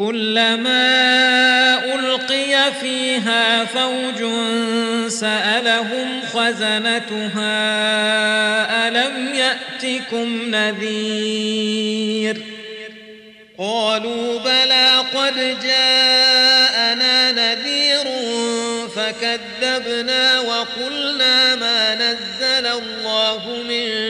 كلما ألقي فيها فوج سألهم خزنتها ألم يأتكم نذير؟ قالوا بلى قد جاءنا نذير فكذبنا وقلنا ما نزل الله من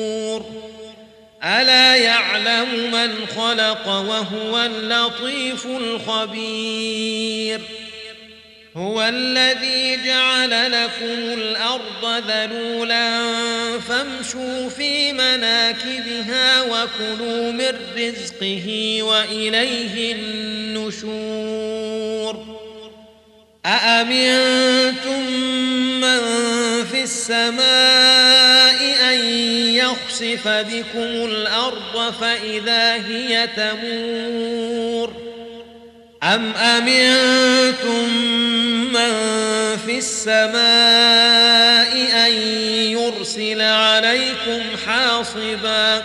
ألا يعلم من خلق وهو اللطيف الخبير؟ هو الذي جعل لكم الأرض ذلولا فامشوا في مناكبها وكلوا من رزقه وإليه النشور. أأمنتم من في السماء يخسف بكم الأرض فإذا هي تمور أم أمنتم من في السماء أن يرسل عليكم حاصبا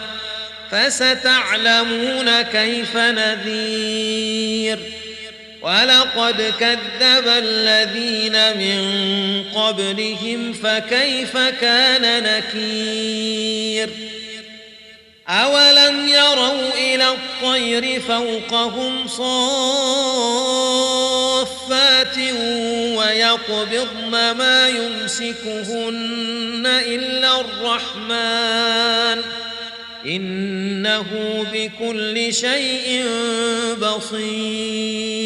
فستعلمون كيف نذير ولقد كذب الذين من قبلهم فكيف كان نكير؟ أولم يروا إلى الطير فوقهم صافات ويقبضن ما يمسكهن إلا الرحمن؟ إنه بكل شيء بصير.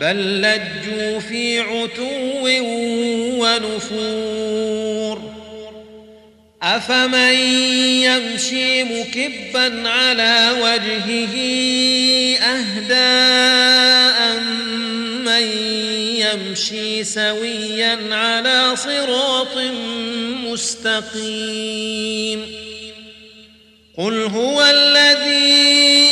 بل لجوا في عتو ونفور. أفمن يمشي مكبا على وجهه أهداء من يمشي سويا على صراط مستقيم. قل هو الذي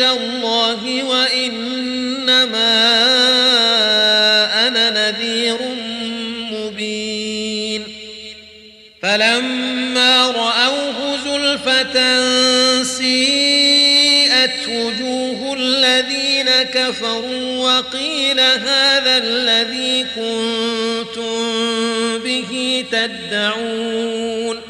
الله وإنما فلما رأوه زلفة سيئت وجوه الذين كفروا وقيل هذا الذي كنتم به تدعون.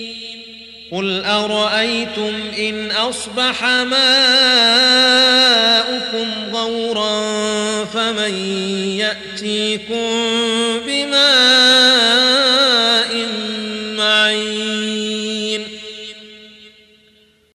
قل أرأيتم إن أصبح ماؤكم